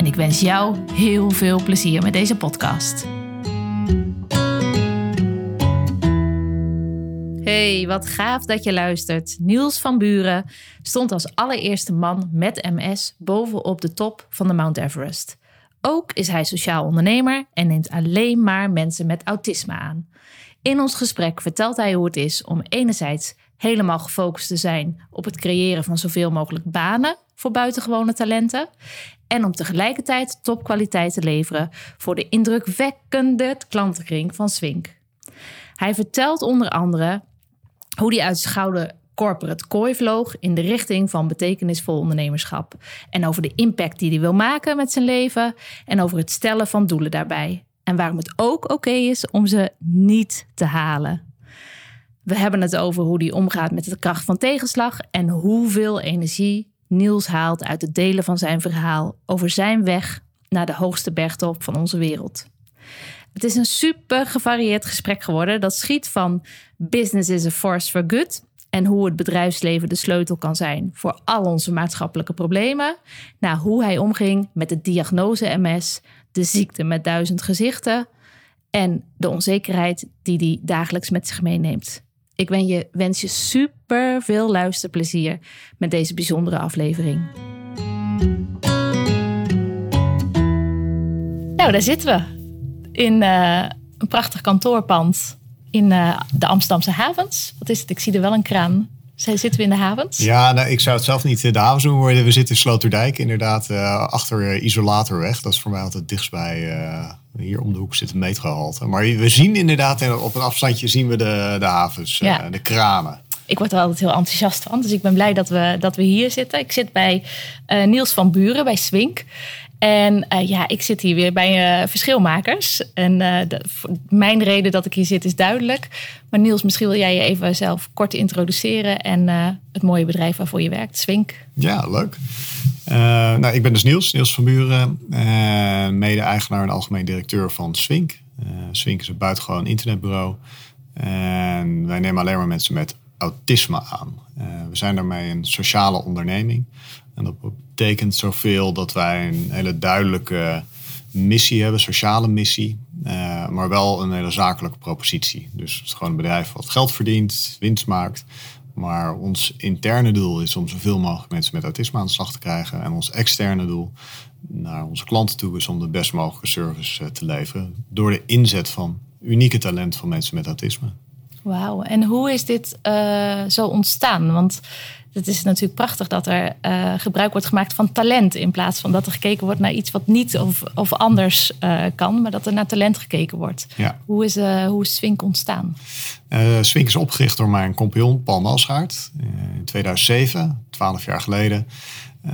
en ik wens jou heel veel plezier met deze podcast. Hey, wat gaaf dat je luistert. Niels van Buren stond als allereerste man met MS bovenop de top van de Mount Everest. Ook is hij sociaal ondernemer en neemt alleen maar mensen met autisme aan. In ons gesprek vertelt hij hoe het is om enerzijds helemaal gefocust te zijn op het creëren van zoveel mogelijk banen voor buitengewone talenten. En om tegelijkertijd topkwaliteit te leveren voor de indrukwekkende klantenkring van Swink. Hij vertelt onder andere hoe hij uit gouden corporate kooi vloog in de richting van betekenisvol ondernemerschap. En over de impact die hij wil maken met zijn leven en over het stellen van doelen daarbij. En waarom het ook oké is om ze niet te halen. We hebben het over hoe hij omgaat met de kracht van tegenslag en hoeveel energie Niels haalt uit het delen van zijn verhaal over zijn weg naar de hoogste bergtop van onze wereld. Het is een super gevarieerd gesprek geworden dat schiet van business is a force for good en hoe het bedrijfsleven de sleutel kan zijn voor al onze maatschappelijke problemen, naar hoe hij omging met de diagnose MS, de ziekte met duizend gezichten en de onzekerheid die hij dagelijks met zich meeneemt. Ik wens je, wens je super veel luisterplezier met deze bijzondere aflevering. Nou, daar zitten we. In uh, een prachtig kantoorpand in uh, de Amsterdamse havens. Wat is het? Ik zie er wel een kraan. Zitten we in de havens? Ja, nou, ik zou het zelf niet de havens noemen worden. We zitten in Sloterdijk, inderdaad, uh, achter Isolatorweg. Dat is voor mij altijd dichtstbij hier om de hoek zit een metrohalte. Maar we zien inderdaad, op een afstandje zien we de, de havens, ja. uh, de kranen. Ik word er altijd heel enthousiast van. Dus ik ben blij dat we, dat we hier zitten. Ik zit bij uh, Niels van Buren, bij Swink. En uh, ja, ik zit hier weer bij uh, verschilmakers. En de, mijn reden dat ik hier zit is duidelijk. Maar Niels, misschien wil jij je even zelf kort introduceren en het mooie bedrijf waarvoor je werkt, Swink. Ja, leuk. Nou, ik ben dus Niels, Niels van Buren, mede-eigenaar en algemeen directeur van Swink. Swink is een buitengewoon internetbureau. En wij nemen alleen maar mensen met autisme aan. we zijn daarmee een sociale onderneming. En dat betekent zoveel dat wij een hele duidelijke missie hebben, sociale missie. maar wel een hele zakelijke propositie. Dus het is gewoon een bedrijf wat geld verdient, winst maakt. Maar ons interne doel is om zoveel mogelijk mensen met autisme aan de slag te krijgen. En ons externe doel naar onze klanten toe is om de best mogelijke service eh, te leveren. Door de inzet van unieke talenten van mensen met autisme. Wauw, en hoe is dit uh, zo ontstaan? Want het is natuurlijk prachtig dat er uh, gebruik wordt gemaakt van talent. In plaats van dat er gekeken wordt naar iets wat niet of, of anders uh, kan. Maar dat er naar talent gekeken wordt. Ja. Hoe, is, uh, hoe is Swink ontstaan? Swink is opgericht door mijn compagnon Paul Malschaert. in 2007, 12 jaar geleden.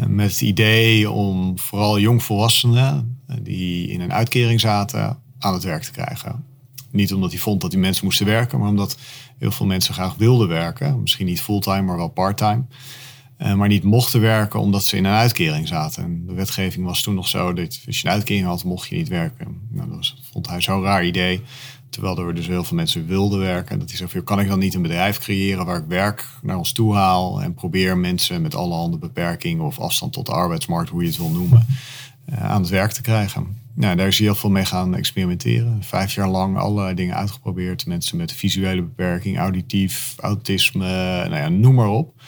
met het idee om vooral jongvolwassenen die in een uitkering zaten aan het werk te krijgen. Niet omdat hij vond dat die mensen moesten werken, maar omdat heel veel mensen graag wilden werken. Misschien niet fulltime, maar wel parttime. Uh, maar niet mochten werken omdat ze in een uitkering zaten. En de wetgeving was toen nog zo dat als je een uitkering had, mocht je niet werken. Nou, dat was, vond hij zo'n raar idee. Terwijl er dus heel veel mensen wilden werken. Dat hij zei, kan ik dan niet een bedrijf creëren waar ik werk naar ons toe haal en probeer mensen met allerhande beperkingen of afstand tot de arbeidsmarkt, hoe je het wil noemen, aan het werk te krijgen. Nou, daar is heel veel mee gaan experimenteren. Vijf jaar lang allerlei dingen uitgeprobeerd. Mensen met visuele beperking, auditief, autisme, nou ja, noem maar op.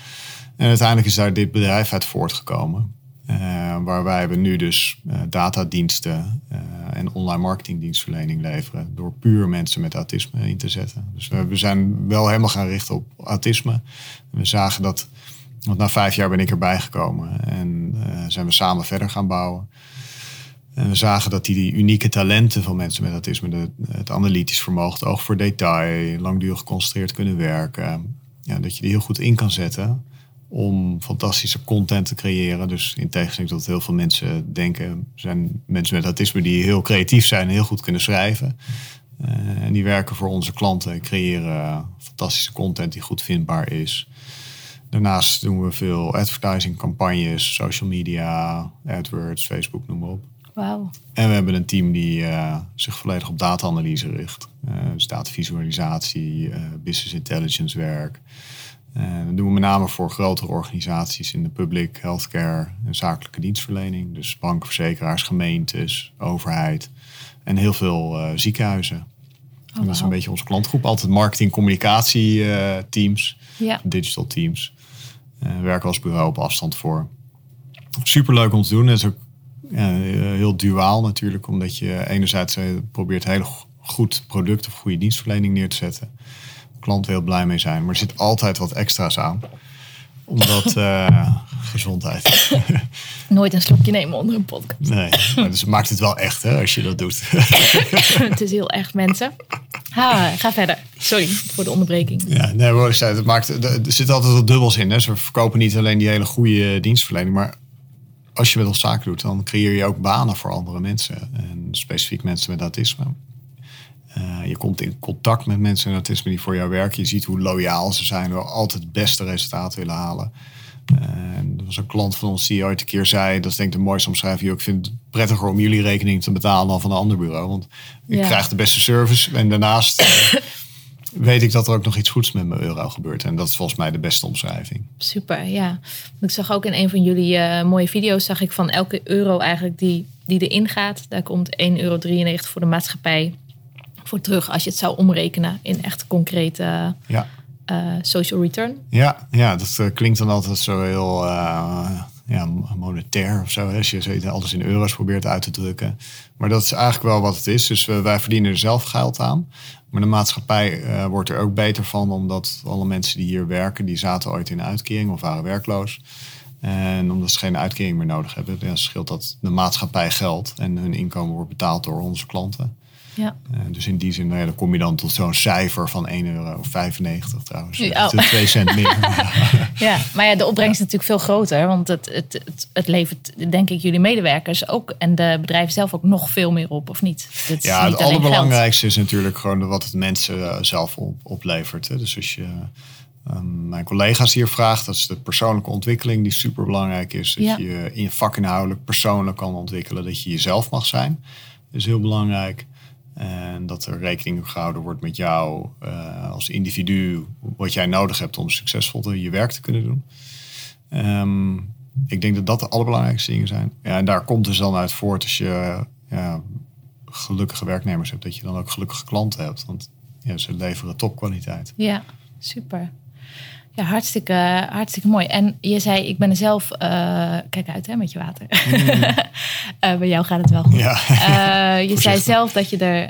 En uiteindelijk is daar dit bedrijf uit voortgekomen. Uh, waar wij nu dus uh, datadiensten en online marketingdienstverlening leveren. Door puur mensen met autisme in te zetten. Dus we, we zijn wel helemaal gaan richten op autisme. We zagen dat, want na vijf jaar ben ik erbij gekomen. En zijn we samen verder gaan bouwen. En we zagen dat die, unieke talenten van mensen met autisme, de, het analytisch vermogen, oog voor detail, langdurig geconcentreerd kunnen werken, ja, dat je die heel goed in kan zetten om fantastische content te creëren. Dus in tegenstelling tot heel veel mensen denken, zijn mensen met autisme die heel creatief zijn en heel goed kunnen schrijven. Uh, en die werken voor onze klanten, creëren fantastische content die goed vindbaar is. Daarnaast doen we veel advertising campagnes, social media, AdWords, Facebook, noem maar op. Wauw. En we hebben een team die uh, zich volledig op data-analyse richt. Uh, dus datavisualisatie, business intelligence werk. En dat doen we met name voor grotere organisaties in de public, healthcare en zakelijke dienstverlening. Dus banken, verzekeraars, gemeentes, overheid en heel veel ziekenhuizen. Oh, dat is een beetje onze klantgroep. Altijd marketing, communicatie teams, ja. digital teams. We werken als bureau op afstand voor. Superleuk om te doen. Het is ook heel duaal natuurlijk, omdat je enerzijds probeert heel goed product of goede dienstverlening neer te zetten klant heel blij mee zijn. Maar er zit altijd wat extra's aan. Omdat uh, gezondheid. Nooit een slokje nemen onder een podcast. Nee, maar dus maakt het wel echt hè, als je dat doet. het is heel echt, mensen. Ha, ga verder. Sorry voor de onderbreking. Ja, nee, maar het maakt, er zit altijd wat dubbels in. Hè. Ze verkopen niet alleen die hele goede dienstverlening, maar als je met ons zaken doet, dan creëer je ook banen voor andere mensen. En specifiek mensen met autisme. Uh, je komt in contact met mensen met autisme die voor jou werken. Je ziet hoe loyaal ze zijn, we altijd het beste resultaat willen halen. Uh, er was een klant van ons die ooit een keer zei, dat is denk ik de mooiste omschrijving, ik vind het prettiger om jullie rekening te betalen dan van een ander bureau. Want ik krijg de beste service en daarnaast eh, weet ik dat er ook nog iets goeds met mijn euro gebeurt. En dat is volgens mij de beste omschrijving. Super, ja. Ik zag ook in een van jullie mooie video's, zag ik van elke euro eigenlijk die, die erin gaat, daar komt 1,93 euro voor de maatschappij voor terug als je het zou omrekenen in echt concrete ja. Uh, social return. Ja, ja dat uh, klinkt dan altijd zo heel uh, ja, monetair of zo. Als je alles in euro's probeert uit te drukken. Maar dat is eigenlijk wel wat het is. Dus wij verdienen er zelf geld aan. Maar de maatschappij wordt er ook beter van, omdat alle mensen die hier werken, die zaten ooit in uitkering of waren werkloos. En omdat ze geen uitkering meer nodig hebben, dan scheelt dat de maatschappij geld en hun inkomen wordt betaald door onze klanten. Ja. Uh, dus in die zin, nou ja, dan kom je dan tot zo'n cijfer van 1,95 euro trouwens. Ja. Oh. 2 cent meer. ja, maar ja, de opbrengst is natuurlijk veel groter. Want het, het, het, het, levert, denk ik, jullie medewerkers ook en de bedrijven zelf ook nog veel meer op, of niet? Het ja, niet het allerbelangrijkste is natuurlijk gewoon wat het mensen eh, zelf op, oplevert. Hè. Dus als je um, mijn collega's hier vraagt, dat is de persoonlijke ontwikkeling die super belangrijk is. Dat je in je vakinhoudelijk persoonlijk kan ontwikkelen, dat je jezelf mag zijn. Dat is heel belangrijk. En dat er rekening gehouden wordt met jou uh, als individu, wat jij nodig hebt om succesvol je werk te kunnen doen. Um, ik denk dat dat de allerbelangrijkste dingen zijn. Ja, en daar komt dus dan uit voort als je ja, gelukkige werknemers hebt, dat je dan ook gelukkige klanten hebt. Want ze leveren topkwaliteit. Ja, super. Ja, hartstikke, hartstikke mooi. En je zei, ik ben er zelf... Uh, kijk uit hè, met je water. Mm. uh, bij jou gaat het wel goed. Ja. Uh, je zei zelf dat je er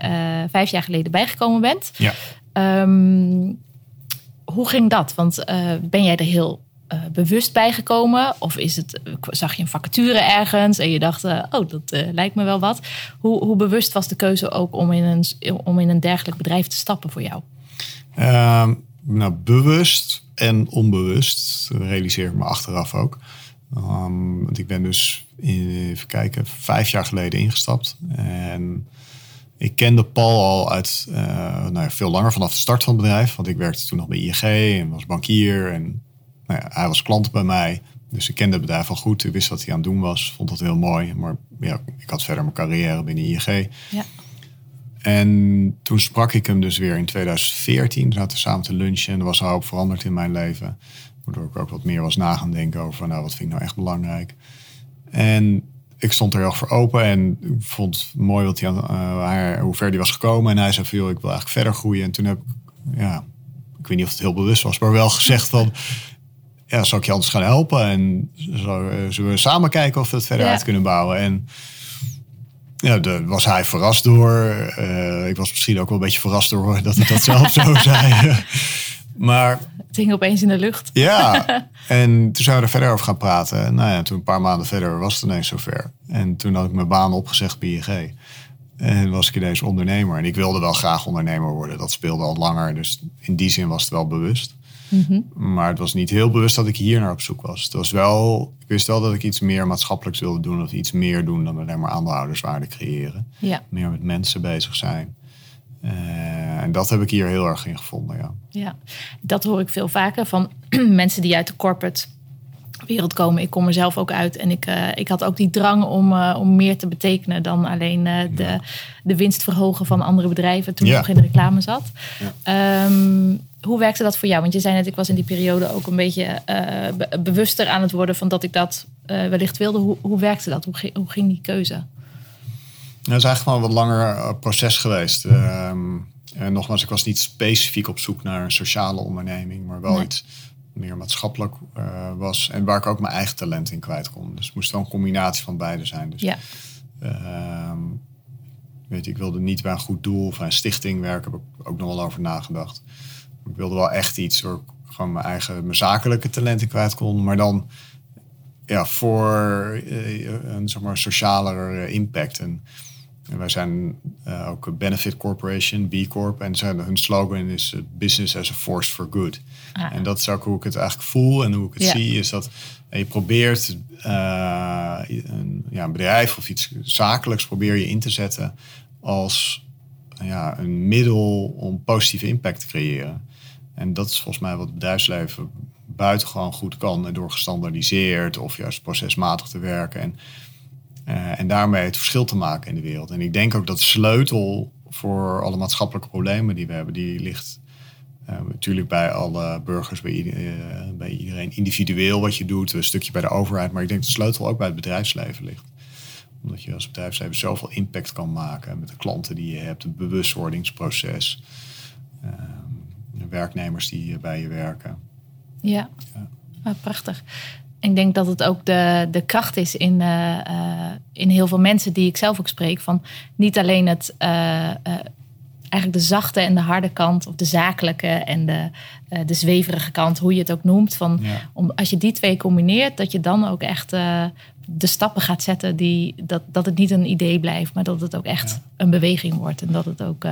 vijf jaar geleden bijgekomen bent. Ja. Um, hoe ging dat? Want ben jij er heel bewust bijgekomen? Of is het, zag je een vacature ergens en je dacht, oh, dat lijkt me wel wat. Hoe, hoe bewust was de keuze ook om in een, om in een dergelijk bedrijf te stappen voor jou? Um, nou, bewust en onbewust, realiseer ik me achteraf ook. Um, want ik ben dus, even kijken, vijf jaar geleden ingestapt. En ik kende Paul al uit uh, nou, veel langer vanaf de start van het bedrijf. Want ik werkte toen nog bij ING en was bankier. En nou ja, hij was klant bij mij. Dus ik kende het bedrijf al goed. Ik wist wat hij aan het doen was. Vond dat heel mooi. Maar ja, ik had verder mijn carrière binnen ING. Ja. En toen sprak ik hem dus weer in 2014. We zaten samen te lunchen en er was een hoop veranderd in mijn leven. Waardoor ik ook wat meer was na gaan denken over nou, wat vind ik nou echt belangrijk. En ik stond er heel voor open en ik vond het mooi wat hij, uh, hoe ver hij was gekomen. En hij zei veel, ik wil eigenlijk verder groeien. En toen heb ik, ja, ik weet niet of het heel bewust was, maar wel gezegd van... Ja, zou ik je anders gaan helpen? En zullen we samen kijken of we het verder uit kunnen bouwen? En ja, daar was hij verrast door. Uh, ik was misschien ook wel een beetje verrast door dat hij dat zelf zo zei. maar... Het hing opeens in de lucht. ja, en toen zouden we er verder over gaan praten. Nou ja, toen een paar maanden verder was het ineens zover. En toen had ik mijn baan opgezegd bij ING. En was ik ineens ondernemer. En ik wilde wel graag ondernemer worden. Dat speelde al langer. Dus in die zin was het wel bewust. Mhm. Maar het was niet heel bewust dat ik hier naar op zoek was. Het was wel, ik wist wel dat ik iets meer maatschappelijks wilde doen. Of iets meer doen dan alleen maar aandeelhouderswaarde creëren. Ja, Meer met mensen bezig zijn. Eh, en dat heb ik hier heel erg in gevonden, ja. ja, dat hoor ik veel vaker van mensen die uit de corporate wereld komen. Ik kom er zelf ook uit en ik, eh, ik had ook die drang om, eh, om meer te betekenen dan alleen eh, de, de winst verhogen van andere bedrijven toen ik Ja. nog in de reclame zat. Ja. Ehm, hoe werkte dat voor jou? Want je zei net, ik was in die periode ook een beetje be- bewuster aan het worden van dat ik dat wellicht wilde. Hoe, hoe werkte dat? Hoe, ging- hoe ging die keuze? Het is eigenlijk wel een wat langer proces geweest. Ehm, en nogmaals, ik was niet specifiek op zoek naar een sociale onderneming, maar wel Nee. iets meer maatschappelijk eh, was. En waar ik ook mijn eigen talent in kwijt kon. Dus het moest wel een combinatie van beide zijn. Dus, Ja, ehm, weet je, ik wilde niet bij een goed doel of bij een stichting werken. Heb ik ook nog wel over nagedacht. Ik wilde wel echt iets waar ik gewoon mijn eigen mijn zakelijke talenten kwijt kon. Maar dan ja, voor eh, een zeg maar, socialer eh, impact. En, en wij zijn eh, ook een Benefit Corporation, B Corp. En zijn, hun slogan is eh, Business as a Force for Good. Ah. En dat is ook hoe ik het eigenlijk voel en hoe ik het Ja. zie. Is dat je probeert eh, een, ja, een bedrijf of iets zakelijks probeer je in te zetten als ja, een middel om positieve impact te creëren. En dat is volgens mij wat het bedrijfsleven buitengewoon goed kan. En door gestandaardiseerd of juist procesmatig te werken. En, eh, en daarmee het verschil te maken in de wereld. En ik denk ook dat de sleutel voor alle maatschappelijke problemen die we hebben, die ligt eh, natuurlijk bij alle burgers, bij, eh, bij iedereen individueel wat je doet. Een stukje bij de overheid. Maar ik denk dat de sleutel ook bij het bedrijfsleven ligt omdat je als bedrijfsleven zoveel impact kan maken met de klanten die je hebt, het bewustwordingsproces, ehm, de werknemers die bij je werken. Ja, Ja. Ah, prachtig. Ik denk dat het ook de, de kracht is in, eh, eh, in heel veel mensen die ik zelf ook spreek. Van niet alleen het, eh, eigenlijk de zachte en de harde kant, of de zakelijke en de, de zweverige kant, hoe je het ook noemt. Van, Ja. om, als je die twee combineert, dat je dan ook echt de stappen gaat zetten. Die, dat, dat het niet een idee blijft, maar dat het ook echt Ja. een beweging wordt. En dat het ook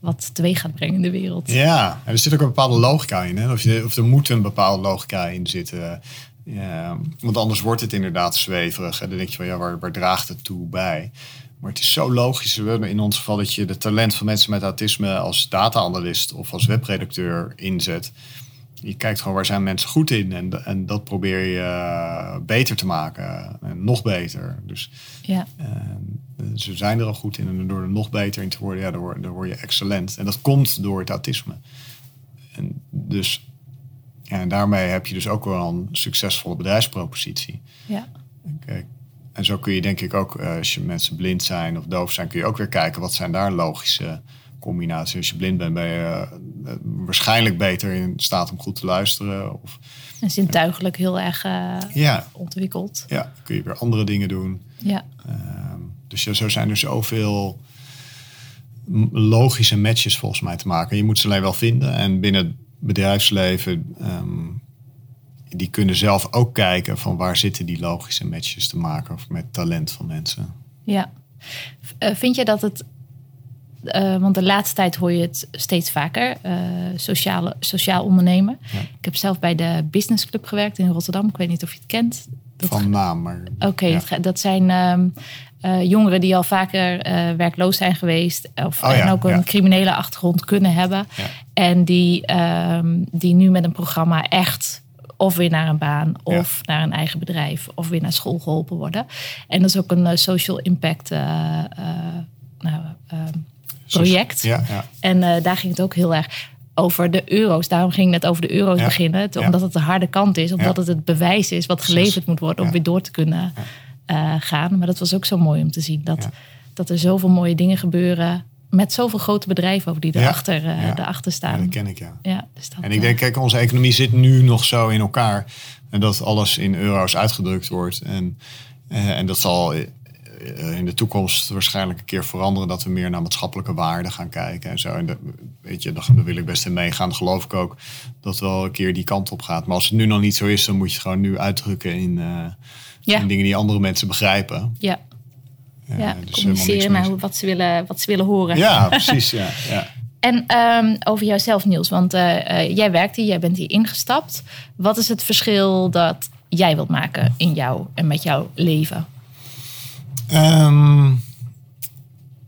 wat teweeg gaat brengen in de wereld. Ja, en er zit ook een bepaalde logica in. Hè? Of, je, of er moet een bepaalde logica in zitten. Ja, want anders wordt het inderdaad zweverig. En dan denk je van ja, waar, waar draagt het toe bij? Maar het is zo logisch. We hebben in ons geval dat je de talent van mensen met autisme als data-analyst of als webredacteur inzet. Je kijkt gewoon waar zijn mensen goed in en, en dat probeer je eh, beter te maken. En nog beter. Dus Ja, eh, ze zijn er al goed in en door er nog beter in te worden, ja, dan, word, dan word je excellent. En dat komt door het autisme. En dus en daarmee heb je dus ook wel een succesvolle bedrijfspropositie. ja, en zo kun je denk ik ook, eh, als je mensen blind zijn of doof zijn, kun je ook weer kijken wat zijn daar logische combinaties. Als je blind bent, ben je eh, waarschijnlijk beter in staat om goed te luisteren. Of en zintuigelijk heel erg eh, ja, ontwikkeld. ja, kun je weer andere dingen doen. Ja, Ehm, dus ja, zo zijn er zoveel logische matches volgens mij te maken. Je moet ze alleen wel vinden. En binnen het bedrijfsleven, ehm, die kunnen zelf ook kijken van waar zitten die logische matches te maken of met talent van mensen. ja. Eh, vind je dat het, eh, want de laatste tijd hoor je het steeds vaker, eh, sociale, sociaal ondernemen. Ja. Ik heb zelf bij de Business Club gewerkt in Rotterdam. Ik weet niet of je het kent. Dat Van naam, maar Oké, ja. dat zijn ehm, eh, jongeren die al vaker eh, werkloos zijn geweest. Of, Oh ja, ook een ja. criminele achtergrond kunnen hebben. Ja. En die, ehm, die nu met een programma echt of weer naar een baan of naar een eigen bedrijf of weer naar school geholpen worden. En dat is ook een eh, social impact nou, ehm, project. Ja, ja. En daar ging het ook heel erg over de euro's. Daarom ging het net over de euro's beginnen. Omdat het de harde kant is. Omdat het het bewijs is wat geleverd moet worden om weer door te kunnen eh, gaan. Maar dat was ook zo mooi om te zien. Dat, Ja. dat er zoveel mooie dingen gebeuren. Met zoveel grote bedrijven ook die erachter, eh, Ja. erachter Ja, staan. dat ken ik, ja. Ja, dus dat, En ik eh, denk, kijk, onze economie zit nu nog zo in elkaar. En dat alles in euro's uitgedrukt wordt. En, en dat zal in de toekomst waarschijnlijk een keer veranderen. Dat we meer naar maatschappelijke waarden gaan kijken en zo. En dat, weet je, daar wil ik best in meegaan. Geloof ik ook dat wel een keer die kant op gaat. Maar als het nu nog niet zo is, dan moet je het gewoon nu uitdrukken in, Ja. in dingen die andere mensen begrijpen. ja, ja, dus communiceren naar wat ze, willen, wat ze willen horen. Ja, precies. Ja, ja. En ehm, over jouzelf, Niels, want eh, eh, jij werkt hier, jij bent hier ingestapt. Wat is het verschil dat jij wilt maken in jou en met jouw leven? Ehm,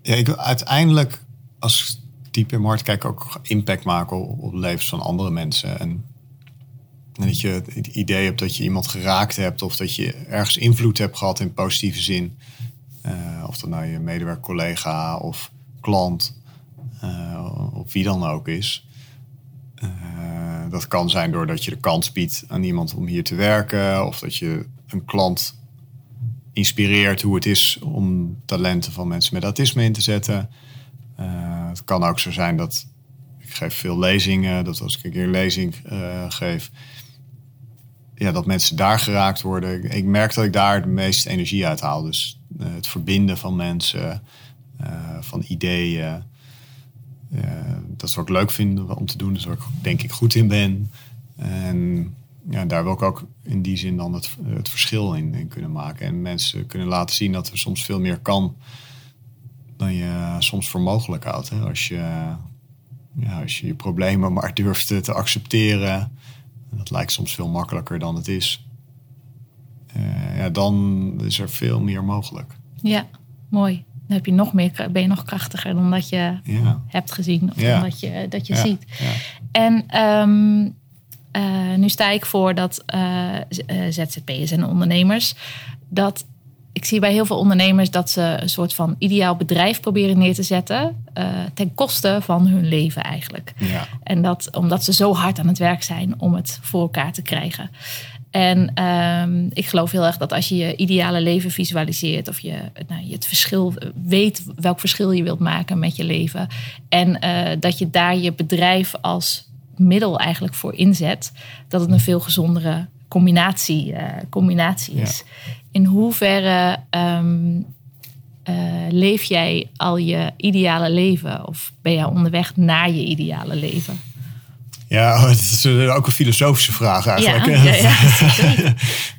ja, ik wil uiteindelijk als diep in markt kijken ook impact maken op, op de levens van andere mensen. En, dat je het idee hebt dat je iemand geraakt hebt of dat je ergens invloed hebt gehad in positieve zin. Eh, of dat nou je medewerker, collega of klant uh, of wie dan ook is. Uh, dat kan zijn doordat je de kans biedt aan iemand om hier te werken of dat je een klant inspireert hoe het is om talenten van mensen met autisme in te zetten. Het kan ook zo zijn dat ik geef veel lezingen, dat als ik een keer een lezing geef, ja, dat mensen daar geraakt worden. Ik, merk dat ik daar de meeste energie uit haal. Dus uh, het verbinden van mensen, van ideeën. dat is wat ik leuk vind om te doen, dat is waar ik denk ik goed in ben. En ja, daar wil ik ook in die zin dan het, het verschil in, in, kunnen maken. En mensen kunnen laten zien dat er soms veel meer kan dan je soms voor mogelijk houdt. Hè? Als, je, ja, als je je problemen maar durft te accepteren, dat lijkt soms veel makkelijker dan het is. Uh, ja, dan is er veel meer mogelijk. Ja, mooi. Dan heb je nog meer, ben je nog krachtiger dan dat je ja. hebt gezien of ja. dan dat je, dat je ja. ziet. En um, uh, nu sta ik voor dat uh, ZZP'ers en ondernemers. Dat ik zie bij heel veel ondernemers dat ze een soort van ideaal bedrijf proberen neer te zetten. Uh, ten koste van hun leven eigenlijk. Ja. En dat omdat ze zo hard aan het werk zijn om het voor elkaar te krijgen. En um, ik geloof heel erg dat als je je ideale leven visualiseert, of je, nou, je het verschil weet welk verschil je wilt maken met je leven. En uh, dat je daar je bedrijf als middel eigenlijk voor inzet, dat het een veel gezondere combinatie, uh, combinatie is. Ja. In hoeverre um, uh, leef jij al je ideale leven of ben jij onderweg naar je ideale leven? Ja, het is ook een filosofische vraag eigenlijk. Ja, ja, ja,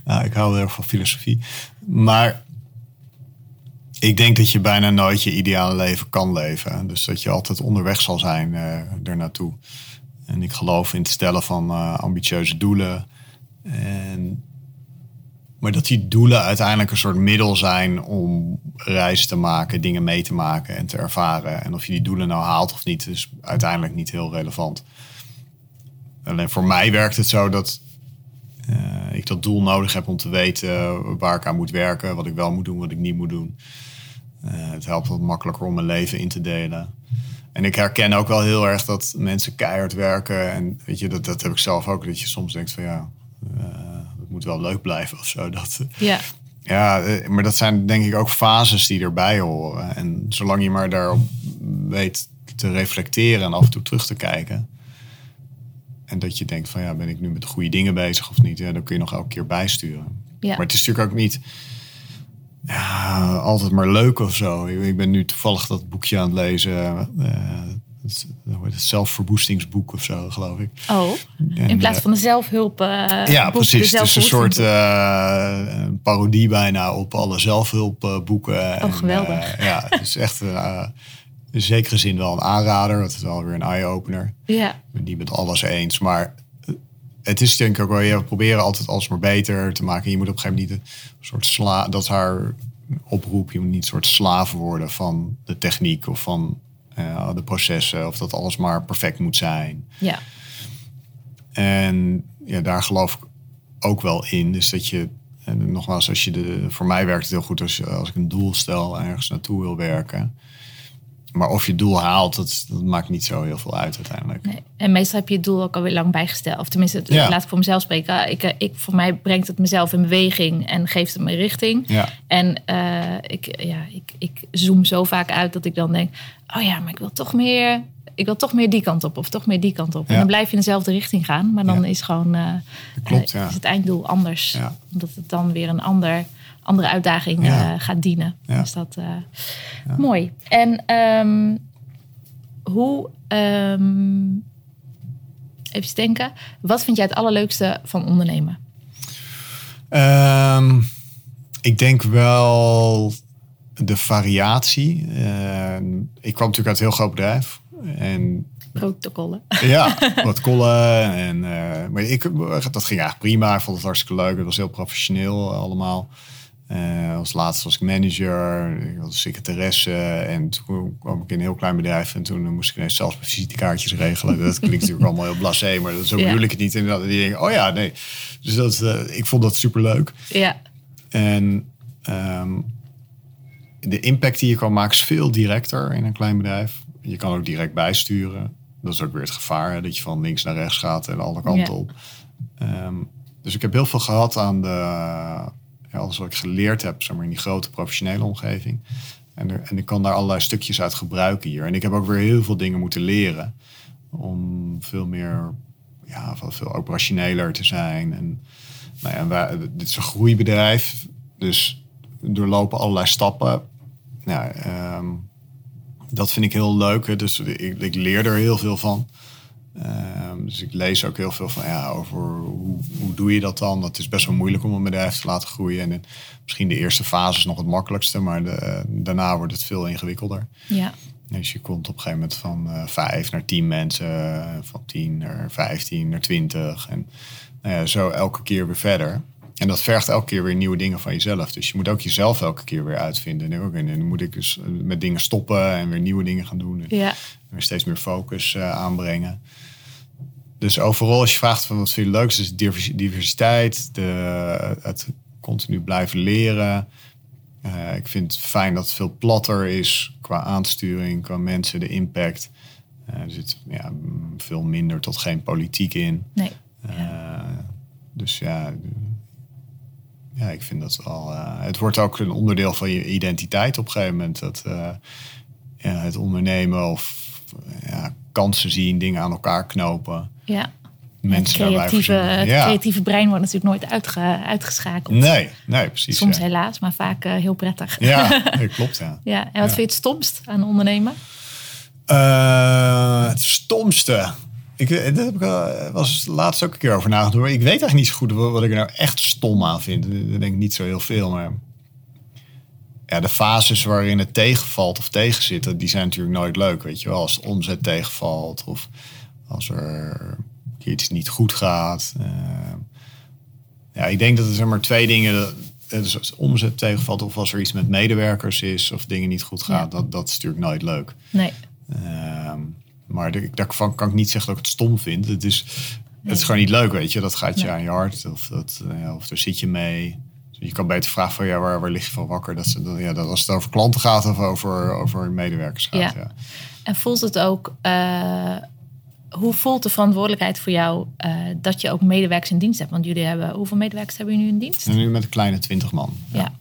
nou, ik hou heel erg van filosofie. Maar ik denk dat je bijna nooit je ideale leven kan leven. Dus dat je altijd onderweg zal zijn uh, er naartoe. En ik geloof in het stellen van uh, ambitieuze doelen. En, maar dat die doelen uiteindelijk een soort middel zijn om reizen te maken, dingen mee te maken en te ervaren. En of je die doelen nou haalt of niet, is uiteindelijk niet heel relevant. Alleen voor mij werkt het zo dat uh, ik dat doel nodig heb om te weten waar ik aan moet werken, wat ik wel moet doen, wat ik niet moet doen. Uh, het helpt wat makkelijker om mijn leven in te delen. En ik herken ook wel heel erg dat mensen keihard werken. En weet je, dat, dat heb ik zelf ook. Dat je soms denkt van ja, uh, het moet wel leuk blijven of zo. Dat, ja. Ja, maar dat zijn denk ik ook fases die erbij horen. En zolang je maar daarop weet te reflecteren en af en toe terug te kijken. En dat je denkt van ja, ben ik nu met de goede dingen bezig of niet? Ja, dan kun je nog elke keer bijsturen. Ja. Maar het is natuurlijk ook niet ja, altijd maar leuk of zo. Ik ben nu toevallig dat boekje aan het lezen. Uh, het, het zelfverwoestingsboek of zo, geloof ik. Oh, en, in plaats van de zelfhulp. Uh, ja, boek, precies. Het is een soort uh, een parodie bijna op alle zelfhulpboeken. Oh, geweldig. ja, het is echt in zekere zin wel een aanrader. Het is wel weer een eye-opener. Ja. Ik ben niet met alles eens, maar het is denk ik ook wel, je proberen altijd alles maar beter te maken. Je moet op een gegeven moment niet een soort sla, dat haar oproep. Je moet niet een soort slaven worden van de techniek of van uh, de processen. Of dat alles maar perfect moet zijn. Ja. En ja, daar geloof ik ook wel in. Dus dat je, en nogmaals, als je de, voor mij werkt het heel goed als, als ik een doel stel en ergens naartoe wil werken maar of je doel haalt, dat, dat, maakt niet zo heel veel uit uiteindelijk. Nee. En meestal heb je het doel ook alweer lang bijgesteld. Of tenminste, ja. laat ik voor mezelf spreken. Ik, ik, voor mij brengt het mezelf in beweging en geeft het me richting. Ja. En uh, ik, ja, ik, ik zoom zo vaak uit dat ik dan denk... oh ja, maar ik wil toch meer... Ik wil toch meer die kant op of toch meer die kant op. Ja. En dan blijf je in dezelfde richting gaan. Maar dan is gewoon uh, Klopt, uh, is het einddoel anders. Omdat het dan weer een ander andere uitdaging ja. uh, gaat dienen. Ja. Dus dat uh, ja. mooi. En um, hoe, um, even denken, wat vind jij het allerleukste van ondernemen? Um, ik denk wel de variatie. Uh, ik kwam natuurlijk uit een heel groot bedrijf. En Protocollen. ja, protocollen. En, eh, maar ik, dat ging eigenlijk prima. Ik vond het hartstikke leuk. Het was heel professioneel allemaal. Eh, als laatste was ik manager, ik was secretaresse en toen kwam ik in een heel klein bedrijf en toen moest ik ineens zelfs mijn visitekaartjes regelen. Dat klinkt natuurlijk allemaal heel blasé, maar zo Ja. bedoel ik het niet. En die denken, oh ja, nee. Dus dat, eh, ik vond dat superleuk. Ja, En ehm, de impact die je kan maken is veel directer in een klein bedrijf. Je kan ook direct bijsturen. Dat is ook weer het gevaar, hè, dat je van links naar rechts gaat en alle kanten Ja. op. Ehm, dus ik heb heel veel gehad aan de, alles wat ik geleerd heb, zeg maar, in die grote professionele omgeving. En, er, en ik kan daar allerlei stukjes uit gebruiken hier. En ik heb ook weer heel veel dingen moeten leren om veel meer, ja, veel- operationeler te zijn. En, nou ja, dit is een groeibedrijf, dus doorlopen allerlei stappen. Nou, ehm, dat vind ik heel leuk. Hè. Dus ik, ik leer er heel veel van. Ehm, dus ik lees ook heel veel van ja, over hoe, hoe doe je dat dan. Dat is best wel moeilijk om een bedrijf te laten groeien. En in- misschien de eerste fase is nog het makkelijkste, maar de, daarna wordt het veel ingewikkelder. ja, Dus je komt op een gegeven moment van eh, vijf naar tien mensen, van tien naar vijftien naar twintig. En nou ja, zo elke keer weer verder. En dat vergt elke keer weer nieuwe dingen van jezelf. Dus je moet ook jezelf elke keer weer uitvinden. En dan moet ik dus eh, met dingen stoppen en weer nieuwe dingen gaan doen. En ja, weer steeds meer focus eh, aanbrengen. Dus overal, als je vraagt van wat vind je leuk, is divers- diversiteit, de, het continu blijven leren. Eh, ik vind het fijn dat het veel platter is qua aansturing, qua mensen, de impact. Eh, er zit ja, veel minder tot geen politiek in. nee. Eh, dus ja, ja, ik vind dat wel. het wordt ook een onderdeel van je identiteit op een gegeven moment. Dat, ja, het ondernemen of ja, kansen zien, dingen aan elkaar knopen. Ja. Mensen het creatieve, voorzien. het Ja. creatieve brein wordt natuurlijk nooit uitge, uitgeschakeld. Nee, nee, precies. Soms ja. helaas, maar vaak eh, heel prettig. Ja, dat klopt, ja. Ja, en wat vind je het stomst aan ondernemen? Eh, het stomste. Ik, eh, daar heb ik wel- was laatst ook een keer over nagedacht. maar Ik weet eigenlijk niet zo goed wat ik er nou echt stom aan vind. Ik denk ik niet zo heel veel. Maar ja, de fases waarin het tegenvalt of tegenzit, die zijn natuurlijk nooit leuk. Weet je wel, als de omzet tegenvalt of als er iets niet goed gaat. Eh, ja, ik denk dat er zeg maar twee dingen. Dus als omzet tegenvalt of als er iets met medewerkers is of dingen niet goed gaan, dat, dat is natuurlijk nooit leuk. Nee. Ehm, maar de- daarvan kan ik niet zeggen dat ik het stom vind. Het is, het is gewoon niet leuk, weet je. Dat gaat je aan je hart of, dat, eh, ja, of daar zit je mee. Je kan beter vragen van ja, waar, waar lig je van wakker? Dat, ze- dat, ja, dat als het over klanten gaat of over, over medewerkers gaat. Ja. Ja. En voelt het ook, eh, hoe voelt de verantwoordelijkheid voor jou eh, dat je ook medewerkers in dienst hebt? Want jullie hebben, hoeveel medewerkers hebben jullie nu in dienst? En nu met een kleine twintig man. Ja.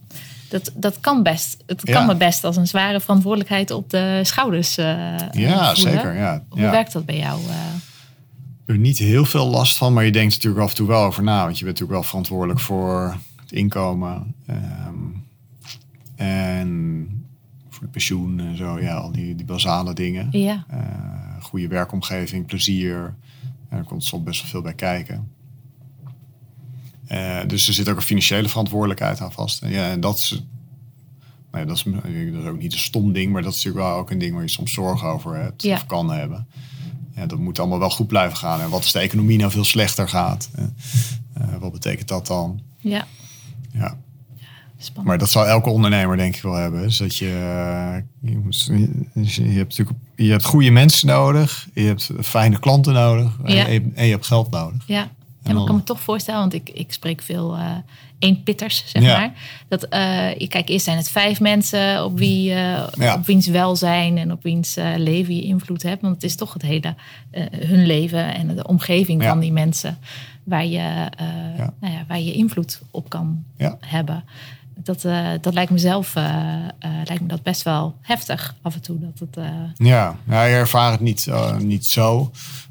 Dat, dat kan best. Het Ja. kan me best als een zware verantwoordelijkheid op de schouders eh Ja, voelen. zeker. Ja. Hoe ja. werkt dat bij jou? eh? er niet heel veel last van, maar je denkt natuurlijk af en toe wel over na. Want je bent natuurlijk wel verantwoordelijk voor het inkomen. ehm, en voor het pensioen en zo. Ja, al die, die basale dingen. ja, goede werkomgeving, plezier. En er komt soms best wel veel bij kijken. Eh, dus er zit ook een financiële verantwoordelijkheid aan vast. En, ja, en dat is, nou ja, dat, is, dat is ook niet een stom ding, maar dat is natuurlijk wel ook een ding waar je soms zorgen over hebt Ja. of kan hebben. Ja, dat moet allemaal wel goed blijven gaan. En wat als de economie nou veel slechter gaat? Eh, eh, wat betekent dat dan? ja, Ja. Spannend. Maar dat zal elke ondernemer denk ik wel hebben. Dus dat je, eh, je, hebt natuurlijk je hebt goede mensen nodig. Je hebt fijne klanten nodig. en- Ja. En, je, en je hebt geld nodig. Ja, ja En maar ik kan me toch voorstellen, want ik, ik spreek veel eh eenpitters, zeg Ja. maar. Dat, je- kijk, eerst zijn het vijf mensen op, wie, op wiens welzijn en op wiens leven je invloed hebt. Want het is toch het hele, hun leven en de omgeving van die mensen waar je, Ja. Nou ja, waar je invloed op kan Ja. hebben. Dat, eh, dat lijkt mezelf eh, eh, lijkt me dat best wel heftig af en toe. Dat het, Ja, ja je ervaart het niet, niet zo.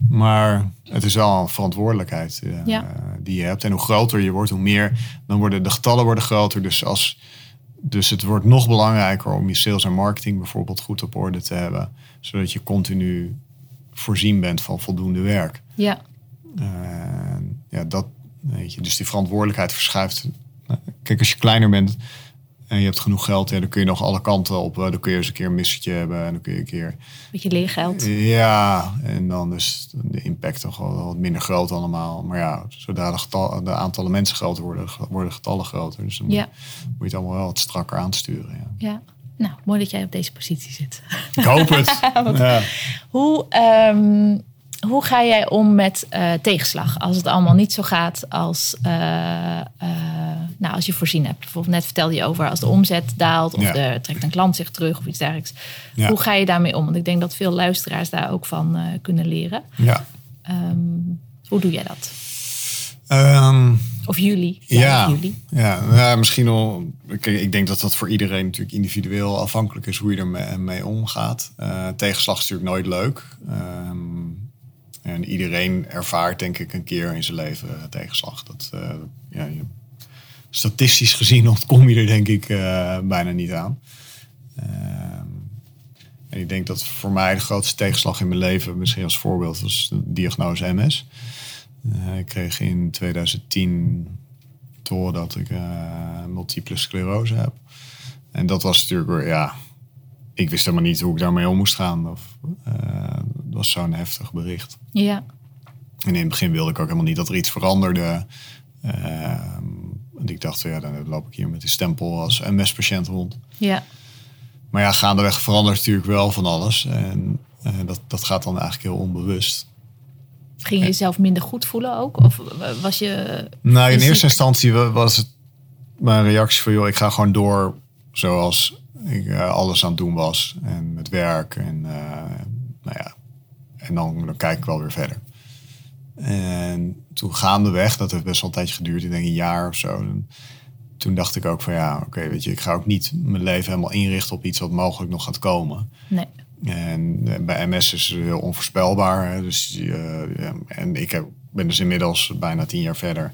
Maar het is wel een verantwoordelijkheid Ja. die je hebt. En hoe groter je wordt, hoe meer... Dan worden de getallen worden groter. Dus, als, dus het wordt nog belangrijker om je sales en marketing bijvoorbeeld goed op orde te hebben. Zodat je continu voorzien bent van voldoende werk. ja, ja, dat weet je. Dus die verantwoordelijkheid verschuift. Kijk, als je kleiner bent, en je hebt genoeg geld, ja, dan kun je nog alle kanten op. Dan kun je eens een keer een missertje hebben en dan kun je een keer... Beetje leergeld. Ja, en dan is de impact toch wel wat minder groot allemaal. Maar ja, zodra de, getal, de aantallen mensen groter worden, worden getallen groter. Dus dan Ja. moet je het allemaal wel wat strakker aansturen. Ja. Ja. Nou, mooi dat jij op deze positie zit. Ik hoop het. ja. Hoe, ehm, hoe ga jij om met eh, tegenslag als het allemaal niet zo gaat als, eh, eh, nou, als je voorzien hebt? Bijvoorbeeld net vertelde je over als de omzet daalt of Ja. er trekt een klant zich terug of iets dergelijks. Ja. Hoe ga je daarmee om? Want ik denk dat veel luisteraars daar ook van kunnen leren. ja. Ehm, hoe doe jij dat? Ehm, Of jullie? Ja, jullie? ja, misschien wel. Kijk, ik denk dat dat voor iedereen natuurlijk individueel afhankelijk is hoe je ermee mee omgaat. Tegenslag is natuurlijk nooit leuk. Ehm, en iedereen ervaart denk ik een keer in zijn leven eh, tegenslag. Dat, eh, ja, je- statistisch gezien ontkom je er denk ik eh, bijna niet aan. Ehm, en ik denk dat voor mij de grootste tegenslag in mijn leven, misschien als voorbeeld, was de diagnose MS. Ik kreeg in 2010 te horen dat ik multiple sclerose heb. En dat was natuurlijk ja, ik wist helemaal niet hoe ik daarmee om moest gaan. Of, was zo'n heftig bericht. Ja, En in het begin wilde ik ook helemaal niet dat er iets veranderde. Ehm, want ik dacht, ja, dan loop ik hier met die stempel als MS-patiënt rond. ja, Maar ja, gaandeweg verandert natuurlijk wel van alles. En eh, dat, dat gaat dan eigenlijk heel onbewust. ging je jezelf minder goed voelen ook? Of was je... Nou, in eerste instantie wa- was het mijn reactie van... joh, ik ga gewoon door zoals ik eh, alles aan het doen was. En met werk en eh, nou ja. En dan, dan kijk ik wel weer verder. En toen gaandeweg, dat heeft best wel een tijdje geduurd. Ik denk een jaar of zo. En toen dacht ik ook van ja, oké, weet je... ik ga ook niet mijn leven helemaal inrichten op iets wat mogelijk nog gaat komen. Nee. En eh, bij MS is het heel onvoorspelbaar. Hè? Dus, eh, en ik heb, ben dus inmiddels bijna tien jaar verder.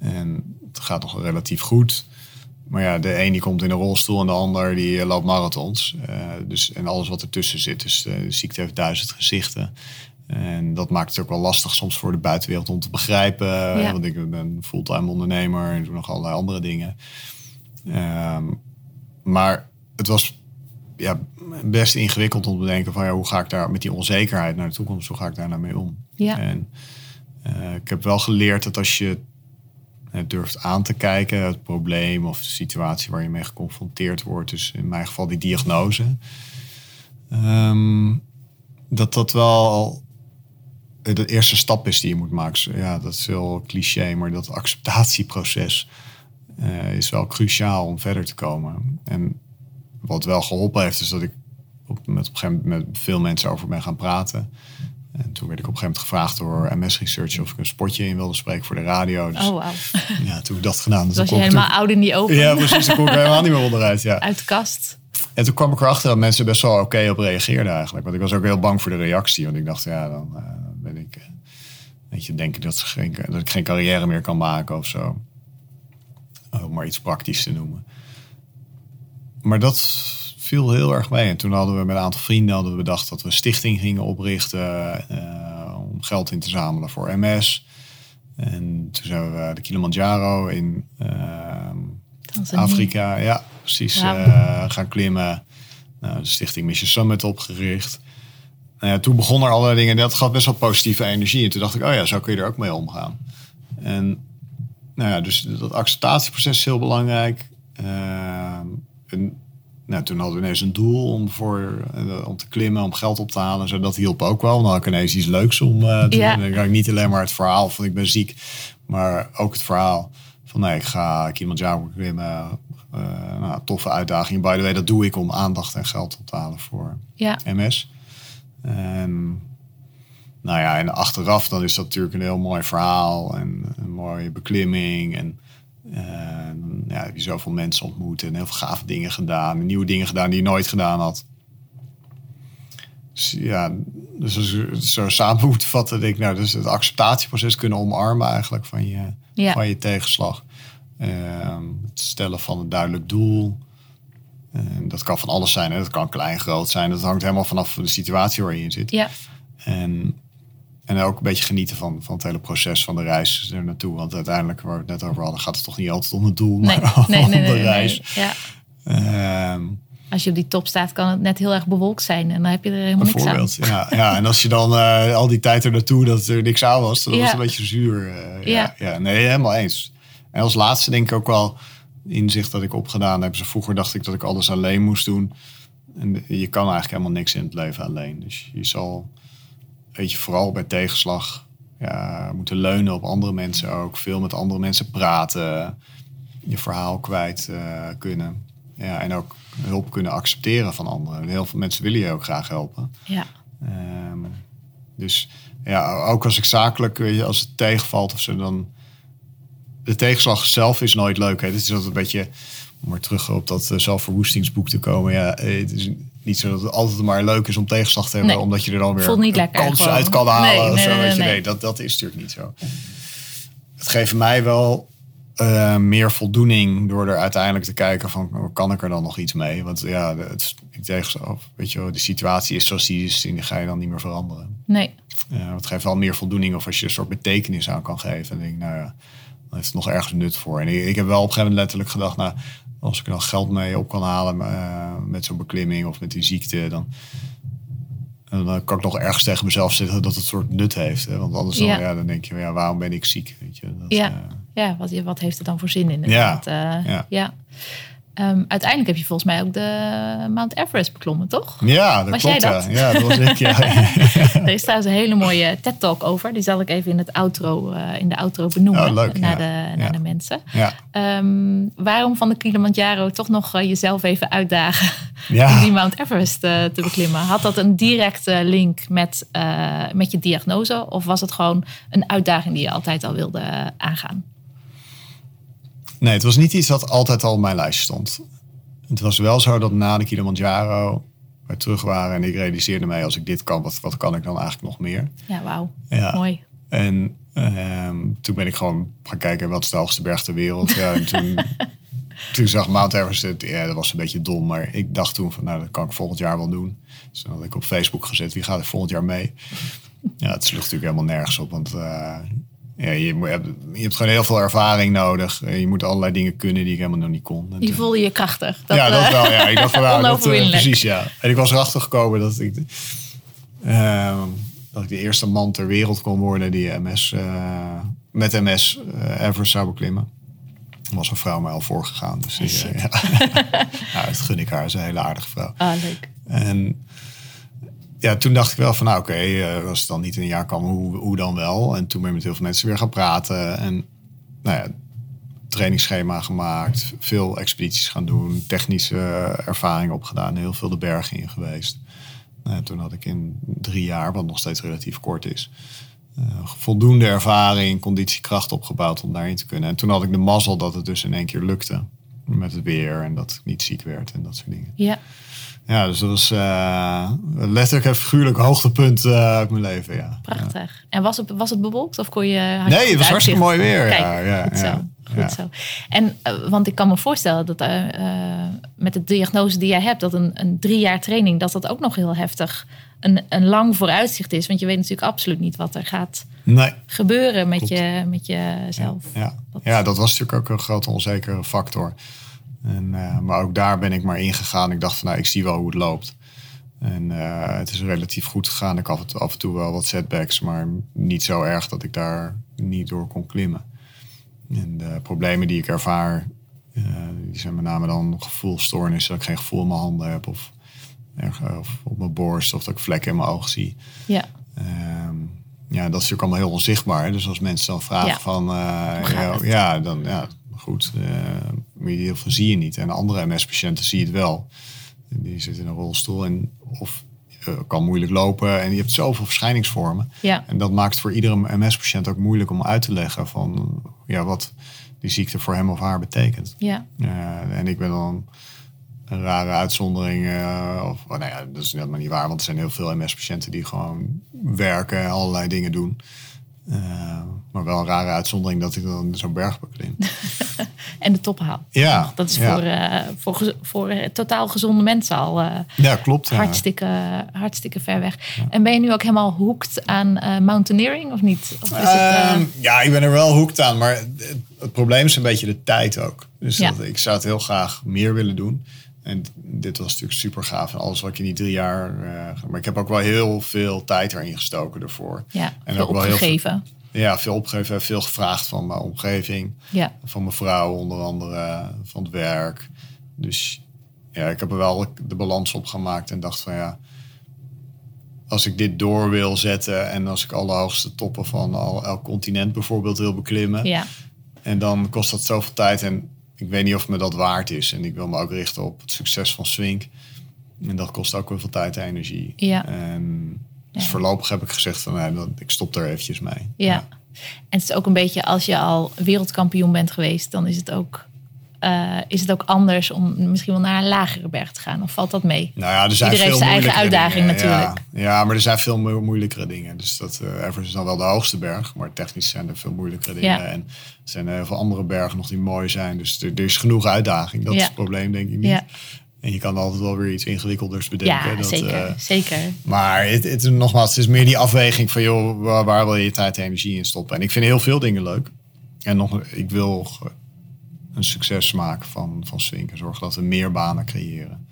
En het gaat nog relatief goed. Maar ja, de een die komt in een rolstoel en de ander die eh, loopt marathons. Eh, dus, en alles wat ertussen zit. Dus eh, de ziekte heeft duizend gezichten. En dat maakt het ook wel lastig soms voor de buitenwereld om te begrijpen. Ja. Want ik ben fulltime ondernemer en doe nog allerlei andere dingen. Ehm, maar het was ja, best ingewikkeld om te denken van ja, hoe ga ik daar met die onzekerheid naar de toekomst, hoe ga ik daar nou mee om? Ja. En eh, ik heb wel geleerd dat als je durft aan te kijken, het probleem of de situatie waar je mee geconfronteerd wordt, dus in mijn geval die diagnose, ehm, dat dat wel de eerste stap is die je moet maken. Ja, dat is heel cliché, maar dat acceptatieproces eh, is wel cruciaal om verder te komen. En wat wel geholpen heeft, is dat ik op, met, op een gegeven moment met veel mensen over ben gaan praten. En toen werd ik op een gegeven moment gevraagd door MS Research of ik een spotje in wilde spreken voor de radio. Dus Oh, wauw. ja, toen ik dat gedaan. Dus Was je ik helemaal oud in die open? Ja, precies. Toen kon ik helemaal niet meer onderuit. Ja. Uit de kast? En toen kwam ik erachter dat mensen best wel oké op reageerden eigenlijk. Want ik was ook heel bang voor de reactie. Want ik dacht, ja, dan eh, ben ik... eh, weet je, denken dat, ze geen, dat ik geen carrière meer kan maken of zo. Om maar iets praktisch te noemen. Maar dat viel heel erg mee. En toen hadden we met een aantal vrienden hadden we bedacht dat we een stichting gingen oprichten. eh, om geld in te zamelen voor MS. En toen zijn we de Kilimanjaro in... Tanzania. Afrika, ja, precies. Eh, gaan klimmen. Nou, de Stichting Mission Summit opgericht. Nou ja, toen begon er allerlei dingen. Dat gaf best wel positieve energie. En toen dacht ik, oh ja, zo kun je er ook mee omgaan. En nou ja, dus dat acceptatieproces is heel belangrijk. Ehm, en, nou, toen hadden we ineens een doel om, voor, eh, om te klimmen, om geld op te halen. Zo, dat hielp ook wel. Dan had ik ineens iets leuks om eh, Ja. Dan kan ik niet alleen maar het verhaal van ik ben ziek. Maar ook het verhaal van nee, ik ga Kilimanjaro klimmen. eh nou, toffe uitdaging. By the way, dat doe ik om aandacht en geld op te halen voor Ja, MS. Nou ja, en achteraf dan is dat natuurlijk een heel mooi verhaal en een mooie beklimming. En, en ja, heb je zoveel mensen ontmoet en heel veel gave dingen gedaan. Nieuwe dingen gedaan die je nooit gedaan had. Dus ja, dus als het zo samen moet vatten, denk ik, nou, dus het acceptatieproces kunnen omarmen eigenlijk van je, Ja. van je tegenslag. Ehm, het stellen van een duidelijk doel. En dat kan van alles zijn. Hè? Dat kan klein, groot zijn. Dat hangt helemaal vanaf de situatie waar je in zit. ja, En En ook een beetje genieten van, van het hele proces van de reis er naartoe. Want uiteindelijk, waar we het net over hadden, gaat het toch niet altijd om het doel, Nee, maar nee, om nee, de reis. Ja. Ehm, Als je op die top staat, kan het net heel erg bewolkt zijn. En dan heb je er helemaal niks aan. Ja, ja, en als je dan eh, al die tijd er naartoe dat er niks aan was, dan was het een beetje zuur. eh, Ja. ja. Ja. nee, helemaal eens. En als laatste denk ik ook wel inzicht dat ik opgedaan heb. Vroeger dacht ik dat ik alles alleen moest doen. En je kan eigenlijk helemaal niks in het leven alleen. Dus je zal, weet je, vooral bij tegenslag ja, moeten leunen op andere mensen ook. Veel met andere mensen praten. Je verhaal kwijt eh, kunnen. Ja, en ook hulp kunnen accepteren van anderen. Heel veel mensen willen je ook graag helpen. Ja. Ehm, dus ja, ook als ik zakelijk, weet je, als het tegenvalt of zo, dan. De tegenslag zelf is nooit leuk. Hè. Het is altijd een beetje, om maar terug op dat eh, zelfverwoestingsboek te komen. Ja, eh, het is niet zo dat het altijd maar leuk is om tegenslag te hebben, Nee. omdat je er dan weer Voelt niet een lekker kans gewoon. uit kan halen. Nee, of zo, nee, weet je. nee. dat, dat is natuurlijk niet zo. Het geeft mij wel eh, meer voldoening door er uiteindelijk te kijken van oh, kan ik er dan nog iets mee? Want ja, het, ik of, weet je, wel, de situatie is zoals die is, en die ga je dan niet meer veranderen. Nee. Ja, het geeft wel meer voldoening of als je een soort betekenis aan kan geven. En denk ik, nou ja, heeft het nog ergens nut voor. En ik, ik heb wel op een gegeven moment letterlijk gedacht, nou, als ik er dan geld mee op kan halen eh, met zo'n beklimming of met die ziekte, dan, dan kan ik nog ergens tegen mezelf zeggen dat het een soort nut heeft. Hè? Want anders dan, Ja. ja. dan denk je, ja, waarom ben ik ziek? Weet je? Dat, Ja. eh, Ja, wat, wat heeft het dan voor zin in? Ja. Ja. ja. Ehm, uiteindelijk heb je volgens mij ook de Mount Everest beklommen, toch? ja, dat Was jij klopt. dat? Ja. ja, dat was ik. Ja. Er is trouwens een hele mooie TED-talk over. Die zal ik even in, het outro, eh, in de outro benoemen Oh, leuk, naar, ja. de, naar de mensen. ja. Ehm, waarom van de Kilimanjaro toch nog eh, jezelf even uitdagen om die Mount Everest eh, te beklimmen? Had dat een directe link met, met je diagnose? Of was het gewoon een uitdaging die je altijd al wilde aangaan? Nee, het was niet iets wat altijd al op mijn lijstje stond. Het was wel zo dat na de Kilimanjaro we terug waren en ik realiseerde mij als ik dit kan, wat, wat kan ik dan eigenlijk nog meer? Ja, wauw. Ja. Mooi. En ehm, toen ben ik gewoon gaan kijken wat is de hoogste berg ter wereld. Ja, en toen, toen zag Mount Everest, het, ja, dat was een beetje dom, maar ik dacht toen van nou dat kan ik volgend jaar wel doen. Dus toen had ik op Facebook gezet wie gaat er volgend jaar mee. Ja, het sloeg natuurlijk helemaal nergens op, want eh, ja, je, hebt, je hebt gewoon heel veel ervaring nodig. En Je moet allerlei dingen kunnen die ik helemaal nog niet kon. Je voelde je krachtig. Dat, ja, dat eh, wel. Ja. Ik dacht van nou, dat, eh, Onoverwinnelijk. precies ja. En ik was erachter gekomen dat ik, ehm, dat ik de eerste man ter wereld kon worden die MS, eh, met MS eh, Everest zou beklimmen. Er was een vrouw mij al voorgegaan. Dus die, eh, ja. ja, dat gun ik haar. Ze is een hele aardige vrouw. Ah, leuk. En ja, toen dacht ik wel van nou oké, eh, als het dan niet in een jaar kan, hoe, hoe dan wel? En toen ben ik met heel veel mensen weer gaan praten. En nou ja, trainingsschema gemaakt, veel expedities gaan doen, technische ervaring opgedaan, heel veel de bergen in geweest. Nou, toen had ik in drie jaar, wat nog steeds relatief kort is, eh, voldoende ervaring, conditiekracht opgebouwd om daarin te kunnen. En toen had ik de mazzel dat het dus in één keer lukte met het weer en dat ik niet ziek werd en dat soort dingen. Ja. Ja, dus dat was eh, letterlijk en figuurlijk hoogtepunt eh, uit mijn leven, ja. Prachtig. En was het, was het bewolkt of kon je... Nee, het was hartstikke mooi weer. Kijk, ja, ja, goed zo. Goed zo. En, eh, want ik kan me voorstellen dat met de diagnose die jij hebt... dat een, een drie jaar training, dat dat ook nog heel heftig... Een, een lang vooruitzicht is. Want je weet natuurlijk absoluut niet wat er gaat Nee. gebeuren met, Klopt. je, met jezelf. Ja. Dat- ja, dat was natuurlijk ook een grote onzekere factor. En, eh, maar ook daar ben ik maar ingegaan. Ik dacht van nou, ik zie wel hoe het loopt. En eh, het is relatief goed gegaan. Ik had af en toe wel wat setbacks, maar niet zo erg dat ik daar niet door kon klimmen. En de problemen die ik ervaar, eh, die zijn met name dan gevoelstoornissen. Dat ik geen gevoel in mijn handen heb of, of op mijn borst of dat ik vlekken in mijn ogen zie. Ja. Ehm, ja, dat is natuurlijk allemaal heel onzichtbaar. Dus als mensen dan vragen Ja. van... ja, het? ja, ja, goed. maar heel veel zie je niet. En andere MS-patiënten zie je het wel. Die zitten in een rolstoel en of eh, kan moeilijk lopen. En je hebt zoveel verschijningsvormen. Ja. En dat maakt voor iedere MS-patiënt ook moeilijk om uit te leggen... van ja, wat die ziekte voor hem of haar betekent. Ja. Eh, en ik ben dan een rare uitzondering. eh, of, oh, nou ja, dat is helemaal niet waar, want er zijn heel veel MS-patiënten die gewoon werken en allerlei dingen doen. Eh, maar wel een rare uitzondering dat ik dan zo'n berg beklim. En de top haalt. Ja, Dat is ja. voor, eh, voor, voor eh, totaal gezonde mensen al eh, Ja, klopt. Ja. hartstikke, hartstikke ver weg. En ben je nu ook helemaal hooked aan mountaineering of niet? Of is het, eh, Ehm, ja, ik ben er wel hoekt aan, maar het, het probleem is een beetje de tijd ook. Dus dat, ik zou het heel graag meer willen doen. En dit was natuurlijk super gaaf. En alles wat ik in die drie jaar. eh, maar ik heb ook wel heel veel tijd erin gestoken ervoor. ja, en veel ook wel heel opgegeven. Ja, veel opgegeven, veel gevraagd van mijn omgeving. Ja, Van mijn vrouw onder andere, van het werk. Dus ja, ik heb er wel de balans op gemaakt en dacht van ja, als ik dit door wil zetten en als ik alle hoogste toppen van al, elk continent bijvoorbeeld wil beklimmen, ja, en dan kost dat zoveel tijd en ik weet niet of me dat waard is. En ik wil me ook richten op het succes van Swink. En dat kost ook wel veel tijd en energie. Ja. En dus Ja. voorlopig heb ik gezegd van nee, ik stop er eventjes mee. ja. En het is ook een beetje als je al wereldkampioen bent geweest, dan is het ook, eh, is het ook anders om misschien wel naar een lagere berg te gaan. Of valt dat mee? Nou ja, er zijn Iedereen veel heeft zijn eigen uitdaging dingen. natuurlijk. Ja, ja, maar er zijn veel mo- moeilijkere dingen. Dus dat eh Everest is dan wel de hoogste berg, maar technisch zijn er veel moeilijkere dingen. Ja. En er zijn heel veel andere bergen nog die mooi zijn. Dus er, er is genoeg uitdaging. Dat Ja. is het probleem, denk ik niet. Ja. En je kan altijd wel weer iets ingewikkelders bedenken. Ja, dat, zeker. eh, zeker. maar het, het, nogmaals, het is meer die afweging van, joh, waar, waar wil je je tijd en energie in stoppen? En ik vind heel veel dingen leuk. En nog, ik wil een succes maken van, van Swink. En zorgen dat we meer banen creëren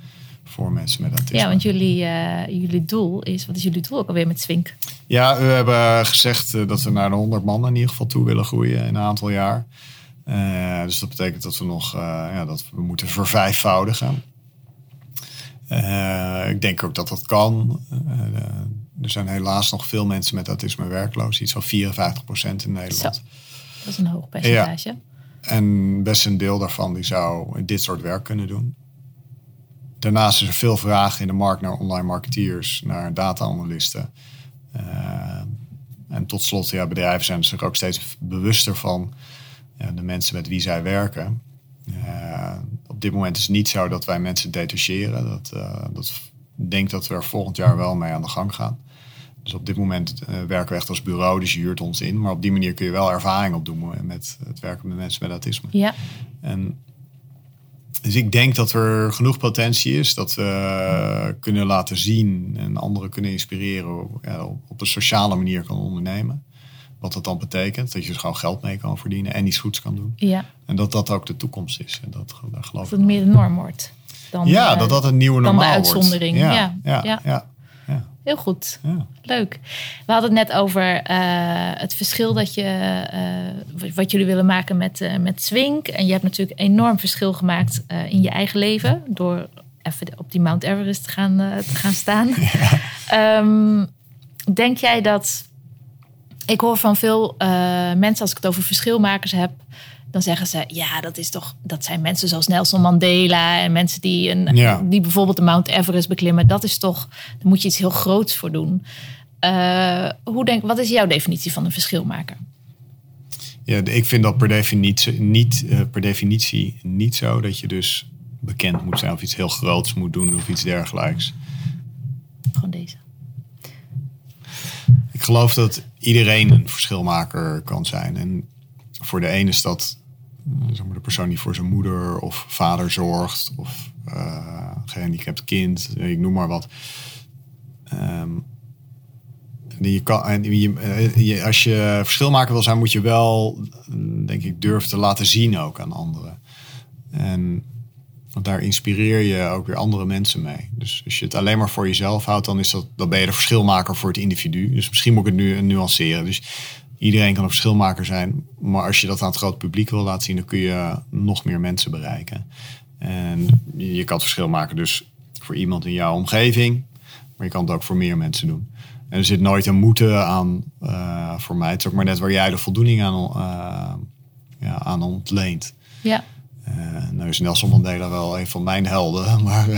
voor mensen met autisme. Ja, want jullie, eh, jullie doel is, wat is jullie doel ook alweer met Swink? Ja, we hebben gezegd eh, dat we naar de 100 man in ieder geval toe willen groeien in een aantal jaar. Eh, dus dat betekent dat we nog, ja, dat we moeten vervijfvoudigen. Ik denk ook dat dat kan. Er zijn helaas nog veel mensen met autisme werkloos. Iets van 54% in Nederland. Zo. Dat is een hoog percentage. En best een deel daarvan die zou dit soort werk kunnen doen. Daarnaast is er veel vraag in de markt naar online marketeers, naar data-analysten. Eh, en tot slot, ja, bedrijven zijn zich ook steeds bewuster van ja, de mensen met wie zij werken. Eh, op dit moment is het niet zo dat wij mensen detacheren. Dat, eh, dat ik denk dat we er volgend jaar wel mee aan de gang gaan. Dus op dit moment eh, werken we echt als bureau, dus je huurt ons in. Maar op die manier kun je wel ervaring opdoen met het werken met mensen met autisme. Ja, En dus ik denk dat er genoeg potentie is dat we kunnen laten zien en anderen kunnen inspireren ja, op op een sociale manier kan ondernemen. Wat dat dan betekent, dat je er gewoon geld mee kan verdienen en iets goeds kan doen. ja. En dat dat ook de toekomst is. En dat, daar geloof Dat ik het meer de norm wordt. Dan, Ja, eh, dat dat een nieuwe dan de normaal wordt. uitzondering. Ja, Ja, ja, ja. Ja. Heel goed. ja. Leuk. We hadden het net over eh, het verschil dat je, eh, wat jullie willen maken met, eh, met Swink. En je hebt natuurlijk enorm verschil gemaakt in je eigen leven. Door even op die Mount Everest te gaan, te gaan staan. Ehm, denk jij dat... Ik hoor van veel mensen, als ik het over verschilmakers heb... dan zeggen ze, ja, dat, is toch, dat zijn mensen zoals Nelson Mandela... en mensen die, een, Ja. die bijvoorbeeld de Mount Everest beklimmen. Dat is toch, daar moet je iets heel groots voor doen. Eh, hoe denk, wat is jouw definitie van een verschilmaker? Ja, ik vind dat per definitie, niet, eh, per definitie niet zo dat je dus bekend moet zijn of iets heel groots moet doen of iets dergelijks. Gewoon deze. Ik geloof dat iedereen een verschilmaker kan zijn. En voor de ene is dat maar, de persoon die voor zijn moeder of vader zorgt. Of eh gehandicapt kind, ik noem maar wat. Ehm, je en je, eh, je- als je verschilmaker wil zijn, moet je wel, mm, denk ik, durven te laten zien ook aan anderen. En want daar inspireer je ook weer andere mensen mee. Dus als je het alleen maar voor jezelf houdt, dan, is dat, dan ben je de verschilmaker voor het individu. Dus misschien moet ik het nu nuanceren. Dus iedereen kan een verschilmaker zijn. Maar als je dat aan het grote publiek wil laten zien, dan kun je nog meer mensen bereiken. En je kan het verschil maken dus voor iemand in jouw omgeving. Maar je kan het ook voor meer mensen doen. En er zit nooit een moeten aan eh, voor mij. Het is ook maar net waar jij de voldoening aan, eh, ja, aan ontleent. Ja, Eh, nou is Nelson Mandela wel een van mijn helden, maar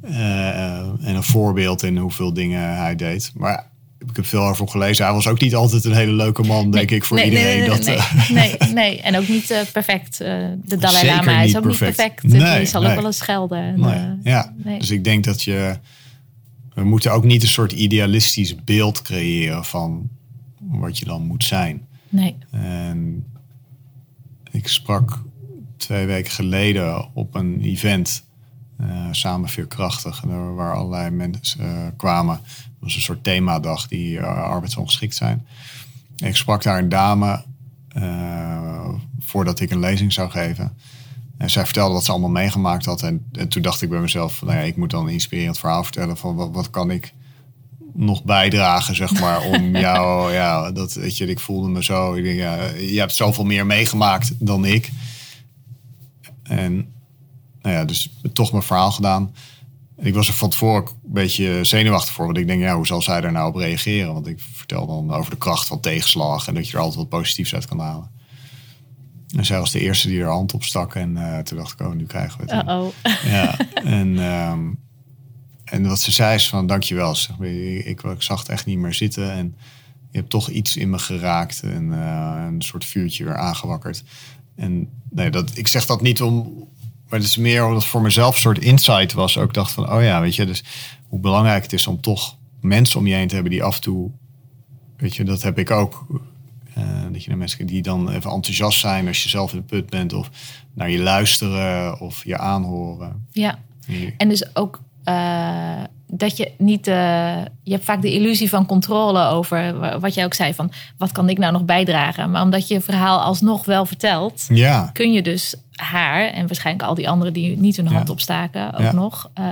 en een voorbeeld in hoeveel dingen hij deed. Maar ik heb veel over hem gelezen. Hij was ook niet altijd een hele leuke man, denk ik, voor nee, iedereen. Nee, nee, dat, nee, eh, nee. En ook niet eh, perfect. Eh, de Dalai Lama is ook perfect. niet perfect. Nee, Die zal ook wel eens schelden. En, ja. Dus ik denk dat je. We moeten ook niet een soort idealistisch beeld creëren van wat je dan moet zijn. nee. En ik sprak twee weken geleden op een event. Uh, samen veerkrachtig, waar allerlei mensen kwamen. Was een soort themadag die arbeidsongeschikt zijn. Ik sprak daar een dame voordat ik een lezing zou geven. En zij vertelde wat ze allemaal meegemaakt had. En, en toen dacht ik bij mezelf, nou ja, ik moet dan een inspirerend verhaal vertellen van wat, wat kan ik nog bijdragen, zeg maar, om jou, ja, dat, weet je, ik voelde me zo, ik denk, ja, je hebt zoveel meer meegemaakt dan ik. En, nou ja, dus toch mijn verhaal gedaan. Ik was er van tevoren een beetje zenuwachtig voor, want ik denk, ja, hoe zal zij daar nou op reageren? Want ik vertel dan over de kracht van tegenslag en dat je er altijd wat positiefs uit kan halen. En zij was de eerste die er hand op stak. En uh, toen dacht ik, oh, nu krijgen we het. Ja, en, um, en wat ze zei is van, dankjewel. Zeg maar, ik, ik, ik zag het echt niet meer zitten. En je hebt toch iets in me geraakt. En uh, een soort vuurtje weer aangewakkerd. En nee, dat, ik zeg dat niet om... Maar het is meer omdat het voor mezelf een soort insight was. Ook dacht van, oh ja, weet je, dus hoe belangrijk het is om toch mensen om je heen te hebben die af en toe... Weet je, dat heb ik ook uh, dat je naar mensen die dan even enthousiast zijn als je zelf in de put bent. Of naar je luisteren of je aanhoren. Ja, en dus ook uh, dat je niet... Uh, je hebt vaak de illusie van controle over wat jij ook zei. Van wat kan ik nou nog bijdragen? Maar omdat je je verhaal alsnog wel vertelt... Ja. kun je dus haar en waarschijnlijk al die anderen die niet hun hand opstaken ook nog uh,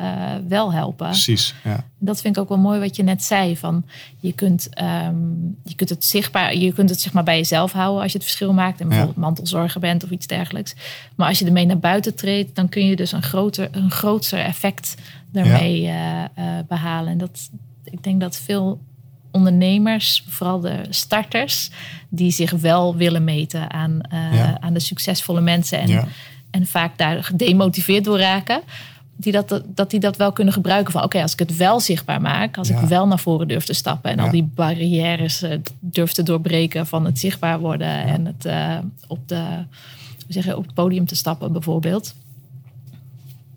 wel helpen. Precies. Ja. Dat vind ik ook wel mooi wat je net zei van je kunt, um, je kunt het zichtbaar, je kunt het zeg maar bij jezelf houden als je het verschil maakt en bijvoorbeeld mantelzorger bent of iets dergelijks. Maar als je ermee naar buiten treedt, dan kun je dus een groter, een groter effect daarmee uh, uh, behalen. En dat ik denk dat veel ondernemers, vooral de starters, die zich wel willen meten aan, uh, aan de succesvolle mensen en, ja. en vaak daar gedemotiveerd door raken. Die dat, dat die dat wel kunnen gebruiken van oké, als ik het wel zichtbaar maak, als ja. ik wel naar voren durf te stappen en al die barrières uh, durf te doorbreken van het zichtbaar worden en het uh, op, de, zeg je, op het podium te stappen bijvoorbeeld.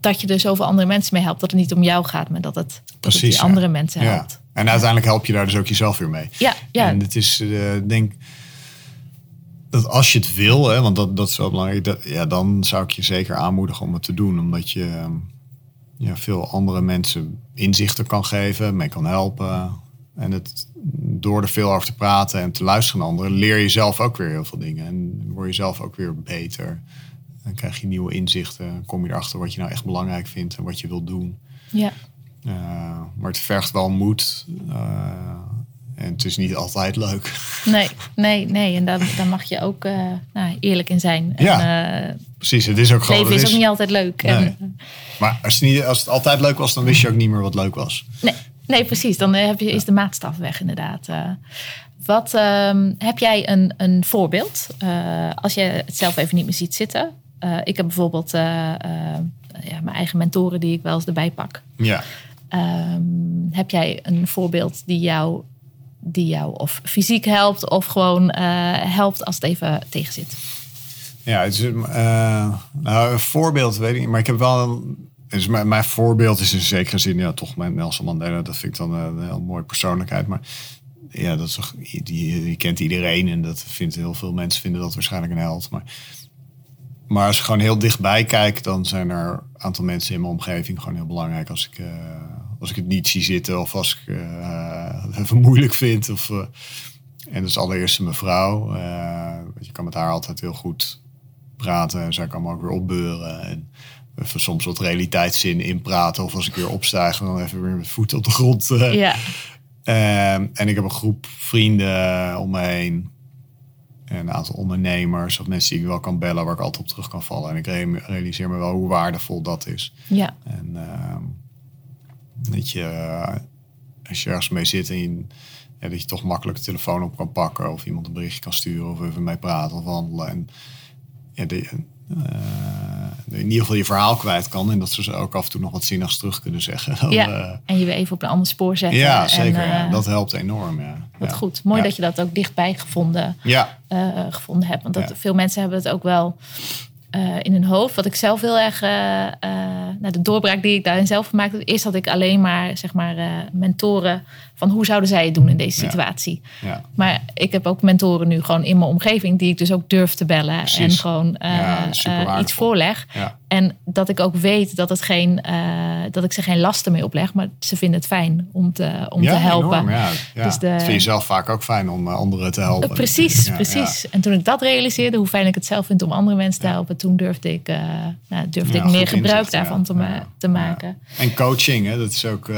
Dat je er zoveel andere mensen mee helpt. Dat het niet om jou gaat, maar dat het, Precies, dat het die andere mensen helpt. En uiteindelijk help je daar dus ook jezelf weer mee. Ja, ja. En het is, uh, denk dat als je het wil, hè, want dat, dat is wel belangrijk, dat, ja, dan zou ik je zeker aanmoedigen om het te doen. Omdat je ja, veel andere mensen inzichten kan geven, mee kan helpen. En het, door er veel over te praten en te luisteren naar anderen, leer je zelf ook weer heel veel dingen. En word je zelf ook weer beter. Dan krijg je nieuwe inzichten. Kom je erachter wat je nou echt belangrijk vindt en wat je wilt doen. Ja. Uh, maar het vergt wel moed. Uh, en het is niet altijd leuk. Nee, nee, nee. En daar, daar mag je ook uh, nou, eerlijk in zijn. Ja, en, precies. Het is ook gewoon. leven is ook niet altijd leuk. Nee. En, maar als het, niet, als het altijd leuk was, dan wist je ook niet meer wat leuk was. Nee, nee precies. Dan heb je, is de maatstaf weg, inderdaad. wat um, heb jij een, een voorbeeld? als je het zelf even niet meer ziet zitten. Ik heb bijvoorbeeld ja, mijn eigen mentoren die ik wel eens erbij pak. Ja. Um, heb jij een voorbeeld die jou, die jou of fysiek helpt of gewoon helpt als het even tegen zit? Ja, het is, nou, een voorbeeld weet ik niet, maar ik heb wel een, dus mijn, mijn voorbeeld is in zekere zin ja, toch mijn Nelson Mandela. Dat vind ik dan een, heel mooie persoonlijkheid. Maar ja, dat is die, die kent iedereen en dat vindt heel veel mensen vinden dat waarschijnlijk een held. Maar maar als ik gewoon heel dichtbij kijk, dan zijn er een aantal mensen in mijn omgeving gewoon heel belangrijk. Als ik, uh, als ik het niet zie zitten of als ik uh, het even moeilijk vind. Of, uh, en dat is allereerst mijn vrouw. je kan met haar altijd heel goed praten en zij kan me ook weer opbeuren. En even soms wat realiteitszin inpraten. Of als ik weer opstijg, dan even weer met voeten op de grond. ja. en ik heb een groep vrienden om me heen een aantal ondernemers of mensen die ik wel kan bellen, waar ik altijd op terug kan vallen. En ik realiseer me wel hoe waardevol dat is. Ja. En uh, dat je, als je ergens mee zit en je, ja, dat je toch makkelijk de telefoon op kan pakken of iemand een berichtje kan sturen of even mee praten of wandelen. En ja, de, uh, in ieder geval je verhaal kwijt kan. En dat ze ook af en toe nog wat zinnigs terug kunnen zeggen. Dan, ja, uh, en je weer even op een ander spoor zetten. Ja, zeker. En, ja. Dat helpt enorm. Ja. Wat goed. Mooi dat je dat ook dichtbij gevonden, ja. gevonden hebt. Want dat, veel mensen hebben het ook wel eh, in hun hoofd. Wat ik zelf heel erg, eh, eh, nou, de doorbraak die ik daarin zelf gemaakt heb, is dat ik alleen maar, zeg maar, eh, mentoren van hoe zouden zij het doen in deze situatie. Ja. Maar ik heb ook mentoren nu gewoon in mijn omgeving die ik dus ook durf te bellen en gewoon eh, eh, iets voorleg. En dat ik ook weet dat, het geen, eh, dat ik ze geen lasten mee opleg, maar ze vinden het fijn om te, om te helpen. enorm, ja. Ja. Dus de- Dat vind je zelf vaak ook fijn om anderen te helpen. Precies, precies. En toen ik dat realiseerde, hoe fijn ik het zelf vind om andere mensen te helpen, toen durfde ik, nou, durfde ik meer gebruik inzicht, daarvan te, ma- te maken. En coaching, hè, dat is ook.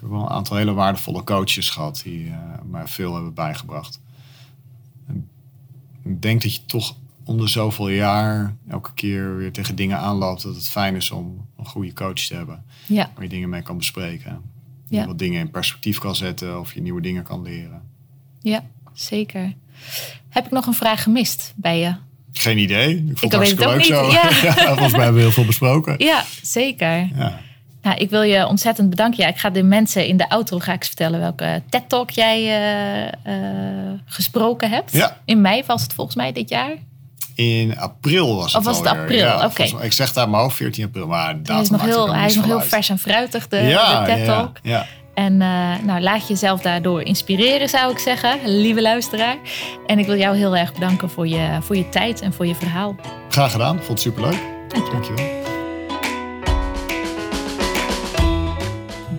Ik heb wel een aantal hele waardevolle coaches gehad die eh, mij veel hebben bijgebracht. En ik denk dat je toch om de zoveel jaar elke keer weer tegen dingen aanloopt dat het fijn is om een goede coach te hebben. Ja, Waar je dingen mee kan bespreken. Ja. wat dingen in perspectief kan zetten of je nieuwe dingen kan leren. ja, zeker. Heb ik nog een vraag gemist bij je? Geen idee. Ik vond Ik het hartstikke het leuk ook zo. niet, ja. volgens mij hebben we heel veel besproken. Ja, zeker. Ja. Nou, ik wil je ontzettend bedanken. Ja, ik ga de mensen in de outro ga ik vertellen welke TED-talk jij eh, eh, gesproken hebt. Ja. In mei was het volgens mij dit jaar. In april was het Of was het alweer. april? Ja, Oké. Ik zeg daar maar 14 april, maar datum Hij is nog heel, hij is nog heel vers en fruitig, de, ja, de TED-talk. Ja, ja. En eh, nou, laat jezelf daardoor inspireren, zou ik zeggen, lieve luisteraar. En ik wil jou heel erg bedanken voor je, voor je tijd en voor je verhaal. Graag gedaan. Vond het superleuk. Dankjewel. Dankjewel.